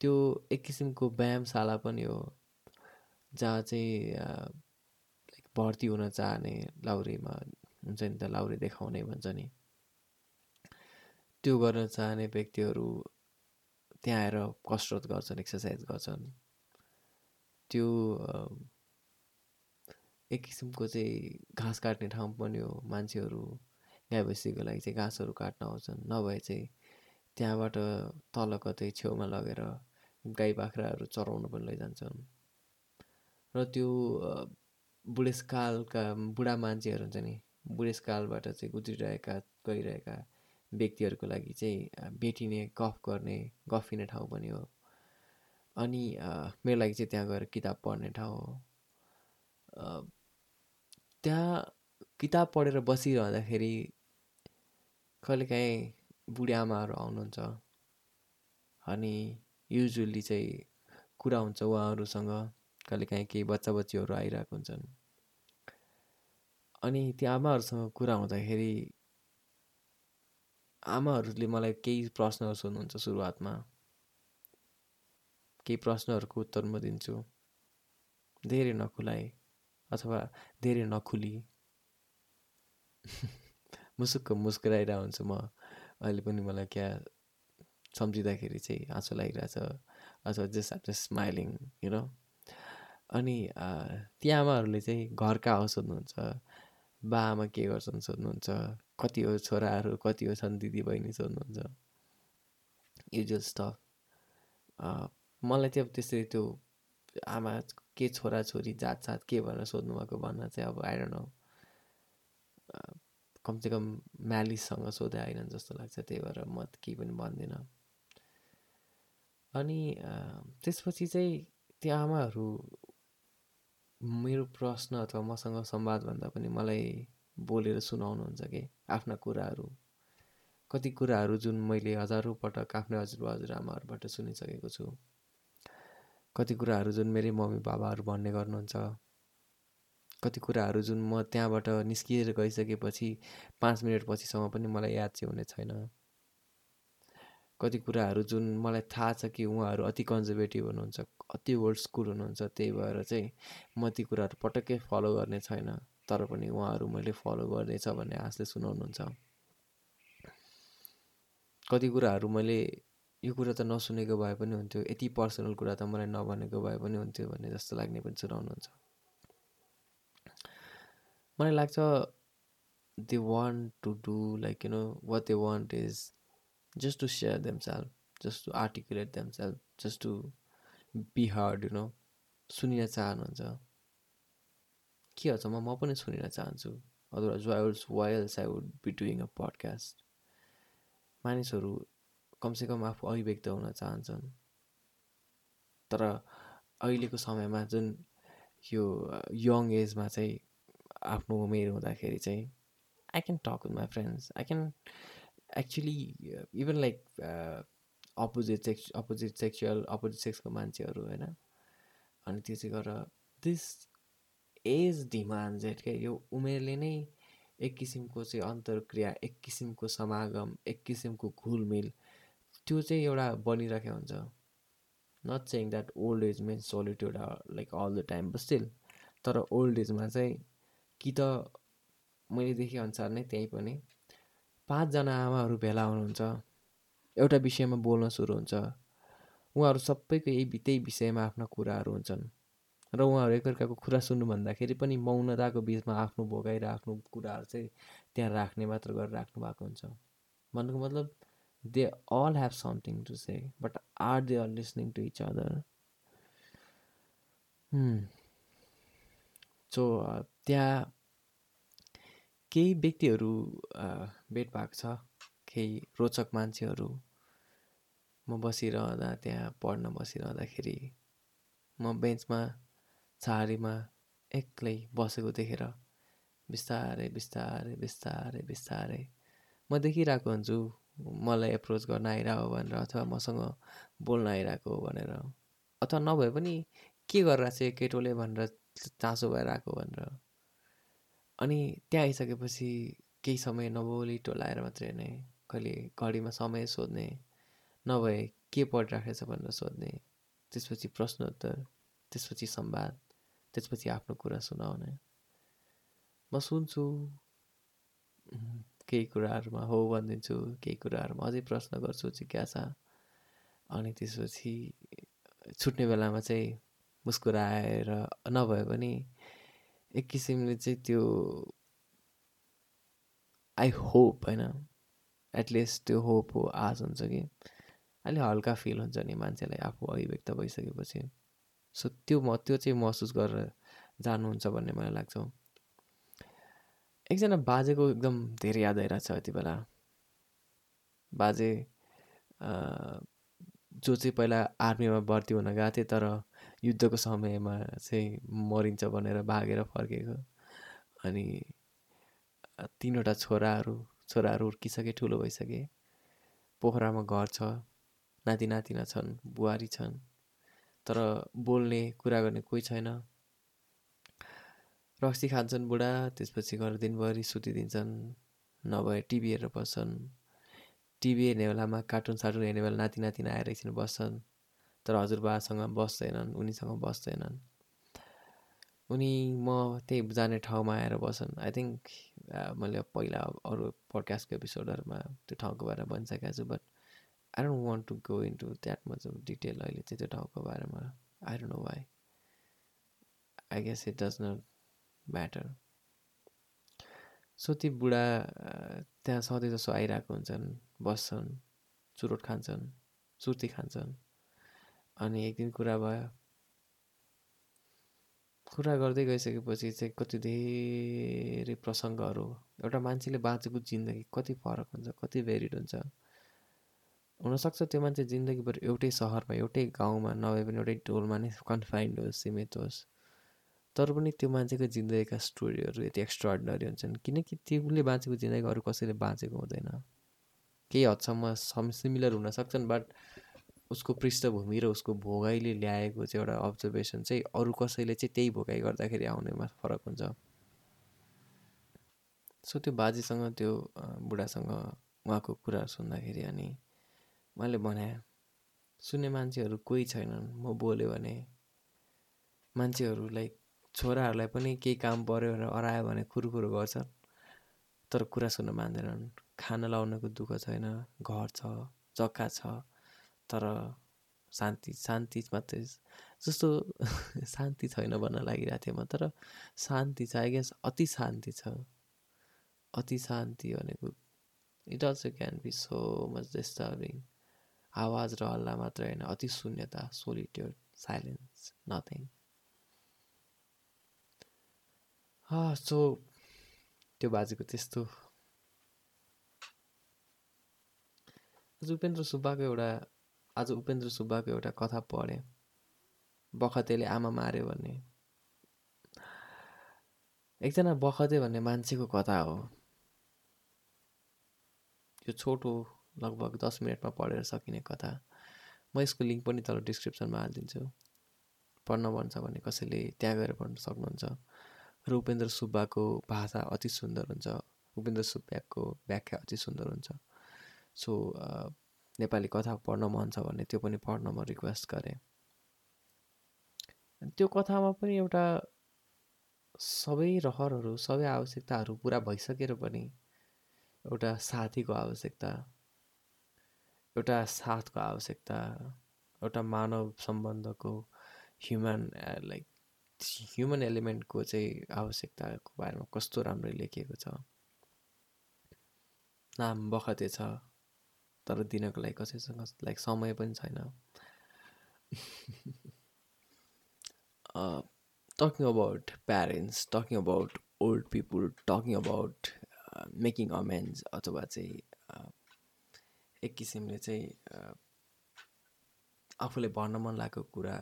त्यो एक किसिमको व्यायामशाला पनि हो जहाँ चाहिँ लाइक भर्ती हुन चाहने लाउरेमा हुन्छ नि त लाउरे देखाउने भन्छ नि। त्यो गर्न चाहने व्यक्तिहरू त्यहाँ आएर कसरत गर्छन् एक्सर्साइज गर्छन्। त्यो एक किसिमको चाहिँ घाँस काट्ने ठाउँ पनि हो मान्छेहरू गाई भैँसीको लागि चाहिँ घाँसहरू काट्न आउँछन्। नभए चाहिँ त्यहाँबाट तल कतै छेउमा लगेर गाई बाख्राहरू चराउनु पनि लैजान्छन्। र त्यो बुढेसकालका बुढा मान्छेहरू हुन्छ नि बुढेसकालबाट चाहिँ गुज्रिरहेका गइरहेका व्यक्तिहरूको लागि चाहिँ भेटिने गफ गर्ने गफिने ठाउँ पनि हो। अनि मेरो लागि चाहिँ त्यहाँ गएर किताब पढ्ने ठाउँ हो। त्यहाँ किताब पढेर बसिरहँदाखेरि कहिलेकाहीँ बुढी आमाहरू आउनुहुन्छ। अनि युजली चाहिँ कुरा हुन्छ उहाँहरूसँग। कहिलेकाहीँ केही बच्चा बच्चीहरू आइरहेको हुन्छन्। अनि त्यो आमाहरूसँग कुरा हुँदाखेरि आमाहरूले मलाई केही प्रश्नहरू सोध्नुहुन्छ सुरुवातमा। केही प्रश्नहरूको उत्तर म दिन्छु। धेरै नखुलाइ अथवा धेरै नखुली। मुसुक्क मुस्कुराइरहेको हुन्छु म। अहिले पनि मलाई क्या सम्झिँदाखेरि चाहिँ आँसु लागिरहेछ अथवा just um just smiling you know अनि ती आमाहरूले चाहिँ घरका हाउस सोध्नुहुन्छ बा आमा के गर्छन् सोध्नुहुन्छ कति हो छोराहरू कति हो छन् दिदी बहिनी सोध्नुहुन्छ युजुअल स्टफ मलाई चाहिँ अब त्यसरी त्यो आमा के छोरा छोरी जात जात के भनेर सोध्नु भएको भन्न चाहिँ अब आइरहनु नो कमसेकम म्यालिससँग सोधे होइन जस्तो लाग्छ त्यही भएर म केही पनि भन्दिनँ। अनि त्यसपछि चाहिँ त्यो आमाहरू मेरो प्रश्न अथवा मसँग संवादभन्दा पनि मलाई बोलेर सुनाउनुहुन्छ कि आफ्ना कुराहरू। कति कुराहरू जुन मैले हजारौँ पटक आफ्नै हजुरबा हजुरआमाहरूबाट सुनिसकेको छु। कति कुराहरू जुन मेरै मम्मी बाबाहरू भन्ने गर्नुहुन्छ। कति कुराहरू जुन म त्यहाँबाट निस्किएर गइसकेपछि पाँच मिनट पछिसम्म पनि मलाई याद चाहिँ हुने छैन। कति कुराहरू जुन मलाई थाहा छ कि उहाँहरू अति कन्जर्भेटिभ हुनुहुन्छ अति ओल्ड स्कुल हुनुहुन्छ त्यही भएर चाहिँ म ती कुराहरू पटक्कै फलो गर्ने छैन तर पनि उहाँहरू मैले फलो गर्दैछ भन्ने आशले सुनाउनुहुन्छ। कति कुराहरू मैले यो कुरा त नसुनेको भए पनि हुन्थ्यो यति पर्सनल कुरा त मलाई नभनेको भए पनि हुन्थ्यो भन्ने जस्तो लाग्ने पनि सुनाउनुहुन्छ। मलाई लाग्छ they want to do like you know what they want is just to share themselves, just to articulate themselves, just to be heard, you know, सुनिन चाहनुहुन्छ। के हुन्छ म म पनि सुनिन चाहन्छु। Otherwise whiles whiles I would be doing a podcast मानिसहरू कमसेकम आफू अभिव्यक्त हुन चाहन्छन्। तर अहिलेको समयमा जुन यो यङ एजमा चाहिँ आफ्नो उमेर हुँदाखेरि चाहिँ I can talk with my friends I can actually even like opposite sex opposite sexual opposite सेक्सको मान्छेहरू होइन? अनि त्यो चाहिँ गरेर दिस एज डिमान्ड एट क्या यो उमेरले नै एक किसिमको चाहिँ अन्तर्क्रिया एक किसिमको समागम एक किसिमको घुलमिल त्यो चाहिँ एउटा बनिरहेको हुन्छ। Not saying that old age means solitude like all the time but still तर ओल्ड एजमा चाहिँ कि त मैले देखेअनुसार नै त्यहीँ पनि। पाँचजना आमाहरू भेला हुनुहुन्छ। एउटा विषयमा बोल्न सुरु हुन्छ। उहाँहरू सबैको यही त्यही विषयमा आफ्ना कुराहरू हुन्छन्। र उहाँहरू एकअर्काको कुरा सुन्नु भन्दाखेरि पनि मौनताको बिचमा आफ्नो भोगाइ र आफ्नो कुराहरू चाहिँ त्यहाँ राख्ने मात्र गरेर राख्नु भएको हुन्छ। भन्नुको मतलब they all have something to say but are they are listening to each other so त्यहाँ केही व्यक्तिहरू भेट भएको छ। केही रोचक मान्छेहरू। म बसिरहँदा त्यहाँ पढ्न बसिरहँदाखेरि म बेन्चमा छहारीमा एक्लै बसेको देखेर बिस्तारै बिस्तारै बिस्तारै बिस्तारै म देखिरहेको हुन्छु। मलाई एप्रोच गर्न आइरहेको भनेर अथवा मसँग बोल्न आइरहेको भनेर। अथवा नभए पनि के गरिरहेको छ केटोले? भनेर चासो भएर आएको भनेर। अनि त्यहाँ आइसकेपछि केही समय नबोली टोलाएर मात्रै नै कहिले घडीमा समय सोध्ने नभए के पढिराखेको छ भनेर सोध्ने त्यसपछि प्रश्नोत्तर त्यसपछि संवाद त्यसपछि आफ्नो कुरा सुनाउने। म सुन्छु केही कुराहरूमा हो भनिदिन्छु केही कुराहरूमा अझै प्रश्न गर्छु जिज्ञासा। अनि त्यसपछि छुट्ने बेलामा चाहिँ मुस्कुराएर नभए पनि एक किसिमले चाहिँ त्यो आई होप होइन एटलिस्ट त्यो होप हो आश हुन्छ कि अलि हल्का फिल हुन्छ नि मान्छेलाई आफू अभिव्यक्त भइसकेपछि। सो त्यो म त्यो चाहिँ महसुस गरेर जानुहुन्छ भन्ने मलाई लाग्छ एकजना बाजेको एकदम धेरै याद आइरहेको छ यति बेला। बाजे जो चाहिँ पहिला आर्मीमा भर्ती हुन गएको थिएँ तर युद्धको समयमा चाहिँ मरिन्छ भनेर भागेर फर्केको। अनि तिनवटा छोराहरू छोराहरू हुर्किसके ठुलो भइसके। पोखरामा घर छ नाति नातिना छन् बुहारी छन्। तर बोल्ने कुरा गर्ने कोही छैन। रक्सी खान्छन् बुढा त्यसपछि गएर दिनभरि सुतिदिन्छन् नभए टिभी हेरेर बस्छन्। टिभी हेर्ने बेलामा कार्टुन सार्टुन हेर्ने बेला नाति नातिना आएर एकछिन बस्छन्। तर हजुरबासँग बस्दैनन् उनीसँग बस्दैनन्। उनी म त्यही जाने ठाउँमा आएर बस्छन्। आई थिङ्क मैले पहिला अरू पडकास्टको एपिसोडहरूमा त्यो ठाउँको बारेमा भनिसकेको छु but I don't want to go into that much of detail अहिले चाहिँ त्यो ठाउँको बारेमा। I don't know why I guess it does not matter so ती बुढा त्यहाँ सधैँ जसो आइरहेको हुन्छन् बस्छन् चुरोट खान्छन् सुर्ती खान्छन्। अनि एक दिन कुरा भयो। कुरा गर्दै गइसकेपछि चाहिँ कति धेरै प्रसङ्गहरू एउटा मान्छेले बाँचेको जिन्दगी कति फरक हुन्छ कति भेरिड हुन्छ। हुनसक्छ त्यो मान्छे जिन्दगीभर एउटै सहरमा एउटै गाउँमा नभए पनि एउटै टोलमा नै कन्फाइन्ड होस् सीमित होस्। तर पनि त्यो मान्छेको जिन्दगीका स्टोरीहरू यति एक्स्ट्राअर्डिनरी हुन्छन् किनकि त्यो उसले बाँचेको जिन्दगी अरू कसैले बाँचेको हुँदैन। केही हदसम्म सम सिमिलर हुन सक्छन् बट उसको पृष्ठभूमि र उसको भोगाइले ल्याएको चाहिँ एउटा अब्जर्भेसन चाहिँ अरू कसैले चाहिँ त्यही भोगाइ गर्दाखेरि आउनेमा फरक हुन्छ। सो त्यो बाजेसँग त्यो बुढासँग उहाँको कुराहरू सुन्दाखेरि अनि उहाँले भने सुन्ने मान्छेहरू कोही छैनन्। म बोल्यो भने मान्छेहरू लाइक छोराहरूलाई पनि केही काम पऱ्यो भनेर अरायो भने कुरकुरो गर्छन्। तर कुरा सुन्न मान्दैनन्। खाना लाउनको दुःख छैन घर छ जग्गा छ तर शान्ति शान्ति मात्रै जस्तो शान्ति छैन भन्न लागिरहेको थियो म तर शान्ति छ आई गेस अति शान्ति छ। अति शान्ति भनेको it also can be so much disturbing आवाज र हल्ला मात्रै होइन अति शून्यता सोलिट्युड साइलेन्स नथिङ सो त्यो बाजेको त्यस्तो। आज उपेन्द्र सुब्बाको एउटा आज उपेन्द्र सुब्बाको एउटा कथा पढेँ। बखतेले आमा माऱ्यो भन्ने। एकजना बखते भन्ने मान्छेको कथा हो। यो छोटो लगभग दस मिनटमा पढेर सकिने कथा। म यसको लिङ्क पनि तल डिस्क्रिप्सनमा हालिदिन्छु। पढ्न मन छ भने कसैले त्यहाँ गएर पढ्न सक्नुहुन्छ। र उपेन्द्र सुब्बाको भाषा अति सुन्दर हुन्छ। उपेन्द्र सुब्बाको व्याख्या अति सुन्दर हुन्छ। सो नेपाली कथा पढ्न मन छ भने त्यो पनि पढ्न म रिक्वेस्ट गरेँ। त्यो कथामा पनि एउटा सबै रहरहरू सबै आवश्यकताहरू पुरा भइसकेर पनि एउटा साथीको आवश्यकता एउटा साथको आवश्यकता एउटा मानव सम्बन्धको ह्युमन लाइक ह्युमन एलिमेन्टको चाहिँ आवश्यकताको बारेमा कस्तो राम्ररी लेखिएको छ नाम बखते छ। तर दिनको लागि कसैसँग लाइक समय पनि छैन। Talking about parents talking about old people talking about making amends अथवा चाहिँ एक किसिमले चाहिँ आफूले भन्न मन लागेको कुरा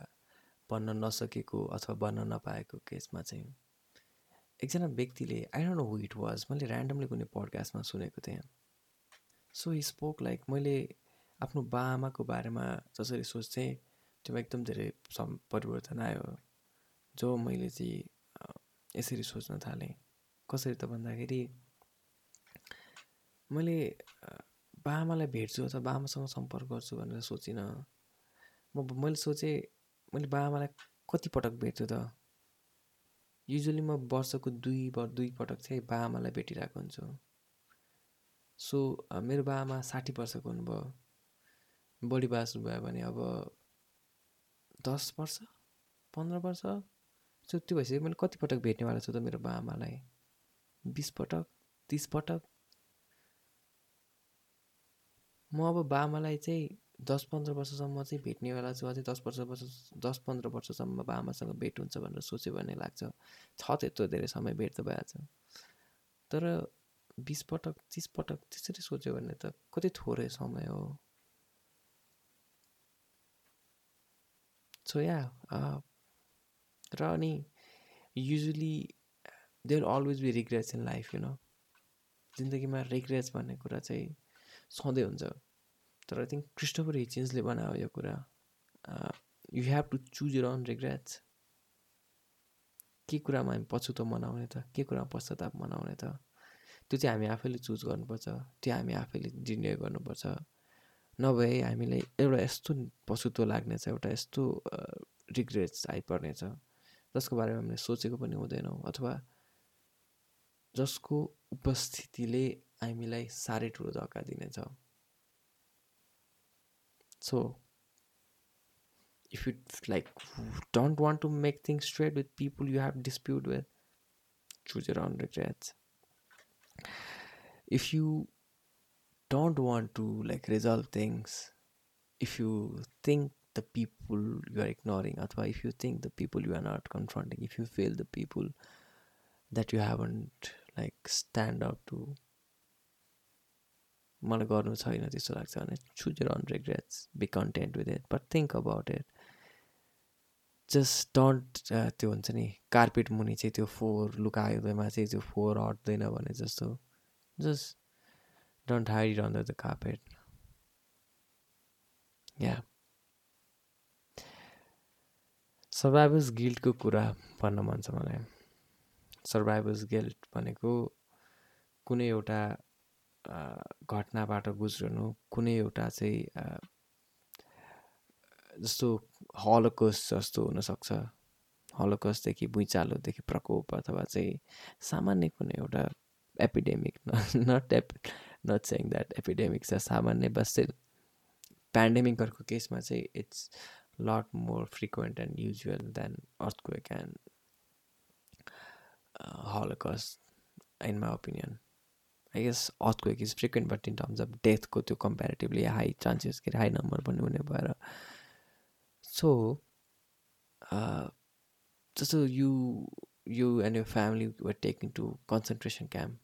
भन्न नसकेको अथवा भन्न नपाएको केसमा चाहिँ एकजना व्यक्तिले I don't know who it was मैले ऱ्यान्डमली कुनै पडकास्टमा सुनेको थिएँ। सो हि स्पोक लाइक मैले आफ्नो बाआमाको बारेमा जसरी सोच्थेँ त्योमा एकदम धेरै सम परिवर्तन आयो जो मैले चाहिँ यसरी सोच्न थालेँ। कसरी त भन्दाखेरि मैले बाआमालाई भेट्छु अथवा बाआमासँग सम्पर्क गर्छु भनेर सोचिनँ। म मैले सोचेँ मैले बाआमालाई कति पटक भेट्छु त? युजली म वर्षको दुई दुई पटक चाहिँ बाआमालाई भेटिरहेको हुन्छु। सो मेरो बाआमा साठी वर्षको हुनुभयो। बढी बाँच्नुभयो भने अब दस वर्ष पन्ध्र वर्ष सो त्यो भइसक्यो मैले कति पटक भेट्नेवाला छु त मेरो बाआमालाई बिस पटक तिस पटक? म अब बाआमालाई चाहिँ दस पन्ध्र वर्षसम्म चाहिँ भेट्नेवाला छु अझै दस वर्ष वर्ष दस पन्ध्र वर्षसम्म बाआमासँग भेट हुन्छ भनेर सोच्यो भने लाग्छ। छ त्यत्रो धेरै समय भेट त भइहाल्छ। तर बिस पटक तिस पटक त्यसरी सोच्यो भने त कति थोरै समय हो सो या र अनि usually there always be regrets in life you know जिन्दगीमा रिग्रेट्स भन्ने कुरा चाहिँ सधैँ हुन्छ। तर आई थिङ्क क्रिस्टोफर हिचिन्सले बनायो यो कुरा। You have to choose your own regrets के कुरामा हामी पछुतो मनाउने त? के कुरामा पश्चाताप मनाउने त? त्यो चाहिँ हामी आफैले चुज गर्नुपर्छ त्यो हामी आफैले निर्णय गर्नुपर्छ। नभए हामीलाई एउटा यस्तो पछुतो लाग्नेछ एउटा यस्तो रिग्रेट्स आइपर्नेछ। जसको बारेमा हामीले सोचेको पनि हुँदैनौँ अथवा जसको उपस्थितिले हामीलाई साह्रै ठुलो धक्का दिनेछ। So if you like don't want to make things straight with people you have dispute with choose your own regrets if you don't want to like resolve things if you think the people you are ignoring or if you think the people you are not confronting if you feel the people that you haven't like stand up to मलाई गर्नु छैन त्यस्तो लाग्छ भने choose your own regrets be content with it but think about it just don't त्यो हुन्छ नि कार्पेट मुनि चाहिँ त्यो फोहोर लुकायोमा चाहिँ त्यो फोहोर हट्दैन भने जस्तो just don't hide under the carpet yeah survivor's गिल्टको कुरा भन्न मन छ मलाई। सर्भाइभर्स गिल्ट भनेको कुनै एउटा घटनाबाट गुज्रनु कुनै एउटा चाहिँ जस्तो हलोकस जस्तो हुनसक्छ। हलोकसदेखि भुइँचालोदेखि प्रकोप अथवा चाहिँ सामान्य कुनै एउटा epidemic not ep not saying that epidemic छ सामान्य बस चाहिँ पेन्डेमिकहरूको केसमा चाहिँ it's lot more frequent and usual than earthquake and holocaust in my opinion I guess earthquake is frequent but in terms of डेथको त्यो कम्पेरिटिभली हाई चान्सेस के अरे हाई नम्बर पनि हुने भएर। सो जस्तो you you and your family were taking to concentration camp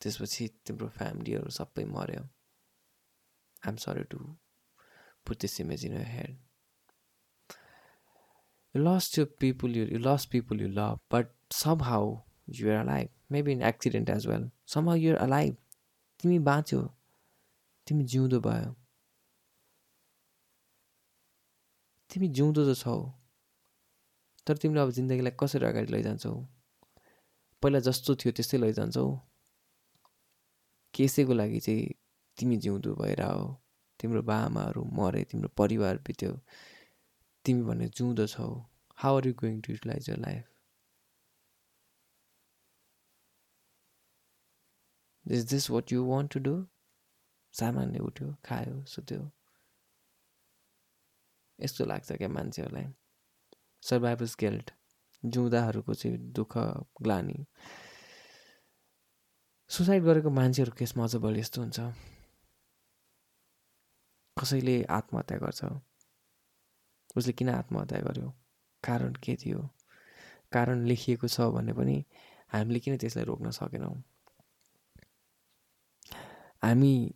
त्यसपछि तिम्रो फ्यामिलीहरू सबै मऱ्यो I'm sorry to put this image in your head you lost your people you, you lost people you love but somehow you're alive maybe in accident as well somehow you're alive तिमी बाँच्यो तिमी जिउँदो भयो तिमी जिउँदो त छौ तर तिमीले अब जिन्दगीलाई कसरी अगाडि लैजान्छौ? पहिला जस्तो थियो त्यस्तै लैजान्छौ। केसैको लागि चाहिँ तिमी जिउँदो भएर हो तिम्रो बाआमाहरू मरे तिम्रो परिवार बित्यो। तिमी भने जिउँदो छौ। How are you going to utilize your life is this what you want to do सामान्य उठ्यो खायो सुत्यो। यस्तो लाग्छ क्या मान्छेहरूलाई। सर्भाइभर्स गिल्ट जिउँदाहरूको चाहिँ दुःख ग्लानी। सुसाइड गरेको मान्छेहरूको केसमा अझ बढी यस्तो हुन्छ। कसैले आत्महत्या गर्छ? उसले किन आत्महत्या गर्यो? कारण के थियो? कारण लेखिएको छ भने पनि हामीले किन त्यसलाई रोक्न सकेनौँ? हामी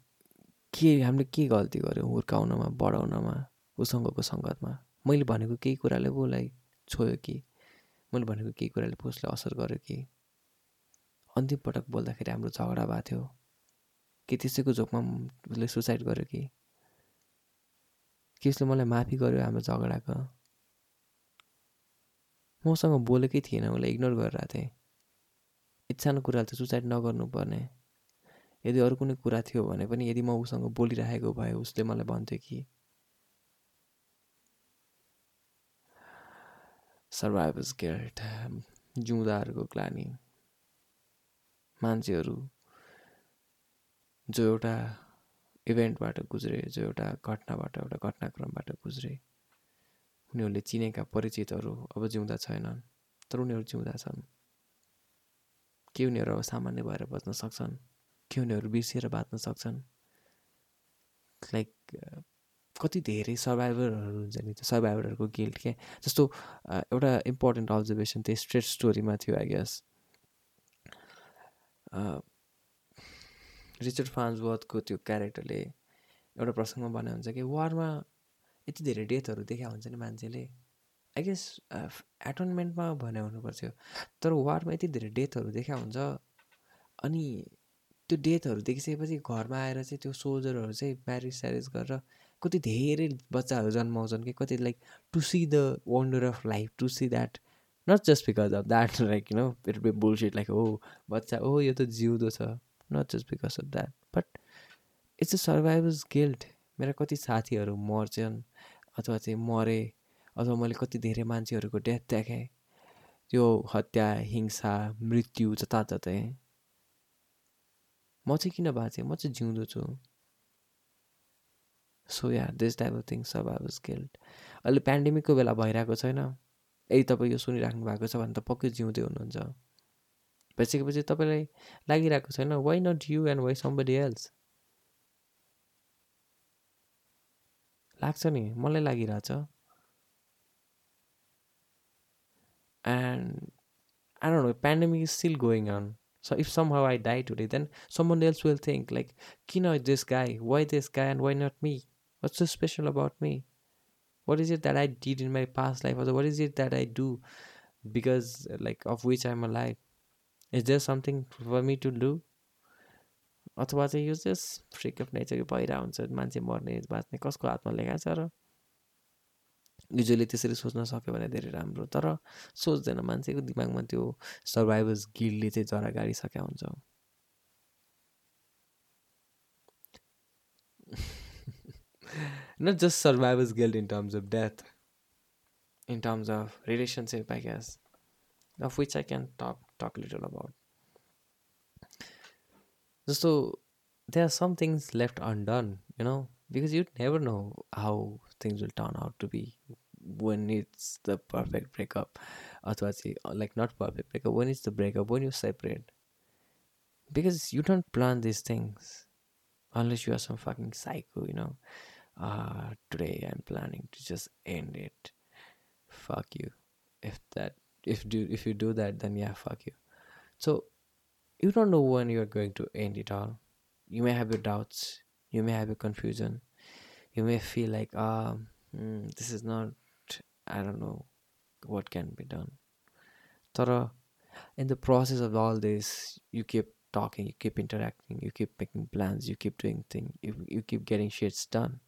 के हामीले के गल्ती गऱ्यौँ हुर्काउनमा बढाउनमा उसँगको सङ्गतमा? मैले भनेको केही कुराले उसलाई छोयो कि मैले भनेको केही कुराले उसलाई असर गर्यो कि? अन्तिम पटक बोल्दाखेरि हाम्रो झगडा भएको थियो। कि त्यसैको झोकमा उसले सुसाइड गर्यो कि? उसले मलाई माफी गर्यो हाम्रो झगडाको? मसँग बोलेकै थिएन उसलाई इग्नोर गरिरहेको थिएँ। यति सानो कुराले त सुसाइड नगर्नु पर्ने यदि अरू कुनै कुरा थियो भने पनि यदि म उसँग बोलिरहेको भए उसले मलाई भन्थ्यो कि सर्भाइभर्स गिल्ट जिउँदाहरूको ग्लानी। मान्छेहरू जो एउटा इभेन्टबाट गुज्रे जो एउटा घटनाबाट एउटा घटनाक्रमबाट गुज्रे उनीहरूले चिनेका परिचितहरू अब जिउँदा छैनन् तर उनीहरू जिउँदा छन्। के उनीहरू अब सामान्य भएर बच्न सक्छन्? के उनीहरू बिर्सिएर बाँच्न सक्छन्? लाइक कति धेरै सर्भाइभरहरू हुन्छ नि त्यो सर्भाइभरहरूको गिल्ट क्या जस्तो एउटा इम्पोर्टेन्ट अब्जर्भेसन त्यो स्ट्रेट स्टोरीमा थियो आई गेस रिचर्ड फान्सवर्थको त्यो क्यारेक्टरले एउटा प्रसङ्गमा भने हुन्छ कि वारमा यति धेरै डेथहरू देखा हुन्छ नि मान्छेले। आई गेस एटोनमेन्टमा भने हुनुपर्थ्यो। तर वारमा यति धेरै डेथहरू देखा हुन्छ। अनि त्यो डेथहरू देखिसकेपछि घरमा आएर चाहिँ त्यो सोल्जरहरू चाहिँ म्यारिज स्यारिज गरेर कति धेरै बच्चाहरू जन्माउँछन् कि कति like to see the wonder of life to see that not just because of that like you know it be bullshit like हो बच्चा ओ यो त जिउँदो छ। Not just because of that but it's a survivor's guilt मेरा कति साथीहरू मर्छन् अथवा चाहिँ मरे अथवा मैले कति धेरै मान्छेहरूको डेथ देखेँ। त्यो हत्या हिंसा मृत्यु जताततै। म चाहिँ किन बाँचेँ म चाहिँ जिउँदो छु। So yeah this type of things survivor's guilt अहिले पेन्डेमिकको बेला भइरहेको छैन। यदि तपाईँ यो सुनिराख्नु भएको छ भने त पक्कै जिउँदै हुनुहुन्छ। भइसकेपछि तपाईँलाई लागिरहेको छैन why not you and why somebody else लाग्छ नि मलाई लागिरहेछ। And I don't know, pandemic is still going on. So if somehow I die today, then someone else will think like, Kino, this guy, why this guy and why not me? What's so special about me? What is it that I did in my past life? Or what is it that I do because like of which I'm alive? Is there something for me to do? अथवा चाहिँ यो जस्ट फ्रिक अफ नेचर भइरहेको हुन्छ मान्छे मर्ने बाँच्ने कसको हातमा लेखा छ र युजली त्यसरी सोच्न सक्यो भने धेरै राम्रो तर सोच्दैन मान्छेको दिमागमा त्यो सर्भाइभर्स गिल्डले चाहिँ जरा गाडिसकेका हुन्छ not just survivor's guilt in terms of death in terms of relationship i guess of which i can talk talk little about. So there are some things left undone you know because you never know how things will turn out to be when it's the perfect breakup. Otherwise like not perfect breakup when it's the breakup when you separate. Because you don't plan these things unless you are some fucking psycho you know uh today i'm planning to just end it. Fuck you. If that if do if you do that then yeah fuck you. So you don't know when you're going to end it all. You may have your doubts. You may have your confusion. You may feel like um mm, this is not I don't know what can be done. Tara, in the process of all this, you keep talking, you keep interacting, you keep making plans, you keep doing things, you, you keep getting shits done.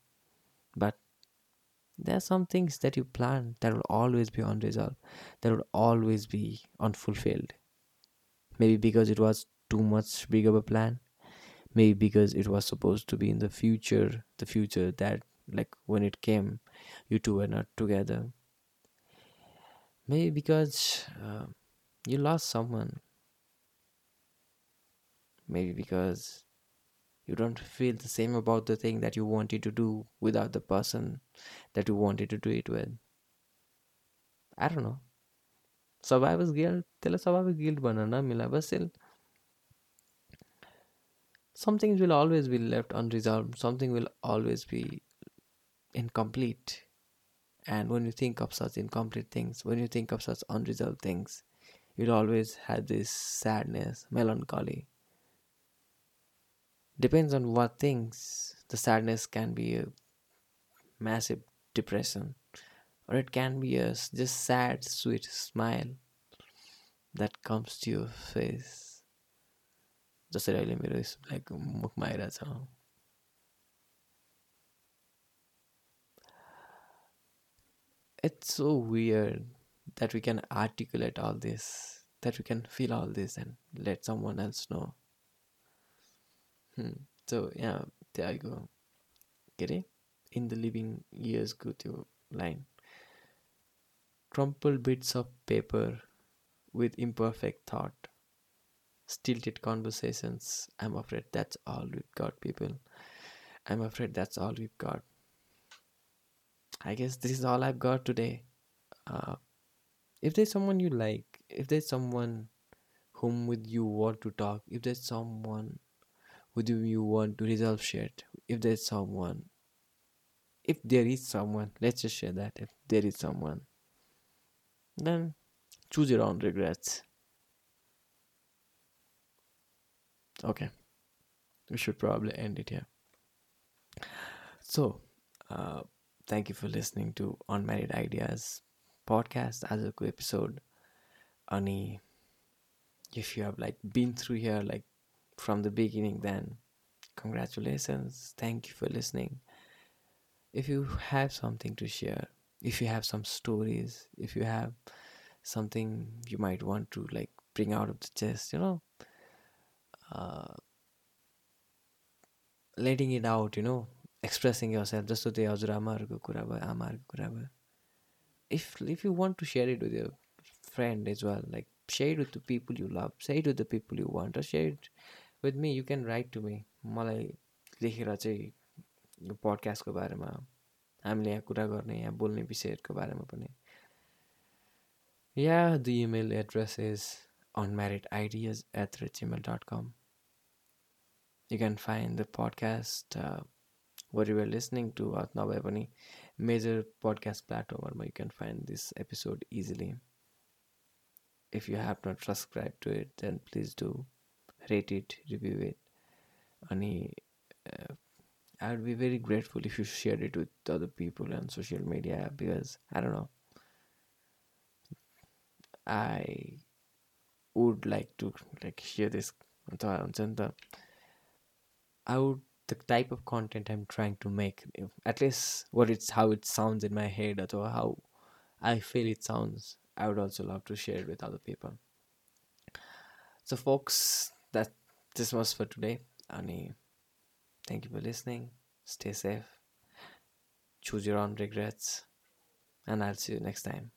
But there are some things that you plan that will always be unresolved, that will always be unfulfilled. Maybe because it was too much big of a plan, maybe because it was supposed to be in the future, the future that, like, when it came, you two were not together Maybe because uh, you lost someone. Maybe because you don't feel the same about the thing that you wanted to do without the person that you wanted to do it with. I don't know. Survivor's guilt tell us survivor's guilt banana mila still some things will always be left unresolved. Something will always be incomplete. And when you think of such incomplete things when you think of such unresolved things you'll always have this sadness melancholy Depends on what things. The sadness can be a massive depression, or it can be a just sad, sweet smile that comes to your face. जसरी अहिले मेरो लाइक मुखमा आइरहेछ it's so weird that we can articulate all this, that we can feel all this and let someone else know. Hmm. So yeah, there I go. Get it? In the living years go to line. Crumpled bits of paper with imperfect thought. Stilted conversations. I'm afraid that's all we've got, people. I'm afraid that's all we've got. I guess this is all I've got today. Uh, if there's someone you like, if there's someone whom with you want to talk, if there's someone with whom you want to resolve shit, if there's someone, if there is someone, let's just share that. If there is someone, then choose your own regrets. Okay, we should probably end it here. So, uh, thank you for listening to Unmarried Ideas podcast as a episode. Ani, if you have like been through here like from the beginning, then congratulations. Thank you for listening. If you have something to share, if you have some stories, if you have something you might want to like bring out of the chest, you know, uh, letting it out, you know, expressing yourself जस्तो त्यो हजुरआमाहरूको कुरा भयो आमाहरूको कुरा भयो if if you want to share it with your friend is well like share with the people you love share with the people you want र share with me you can write to me मलाई लेखेर चाहिँ यो पडकास्टको बारेमा हामीले यहाँ कुरा गर्ने यहाँ बोल्ने विषयहरूको बारेमा पनि yeah the email address is unmarriedideas at gmail.com. You can find the podcast uh, what you were listening to at नभए पनि major podcast platform you can find this episode easily. If you have not subscribed to it, then please do rate it, review it. Any, uh, I would be very grateful if you shared it with other people on social media because I don't know. I would like to like share this. I would the type of content I'm trying to make, at least what it's how it sounds in my head or how I feel it sounds. I would also love to share it with other people. So, folks, that this was for today. Ani, thank you for listening. Stay safe. Choose your own regrets. And I'll see you next time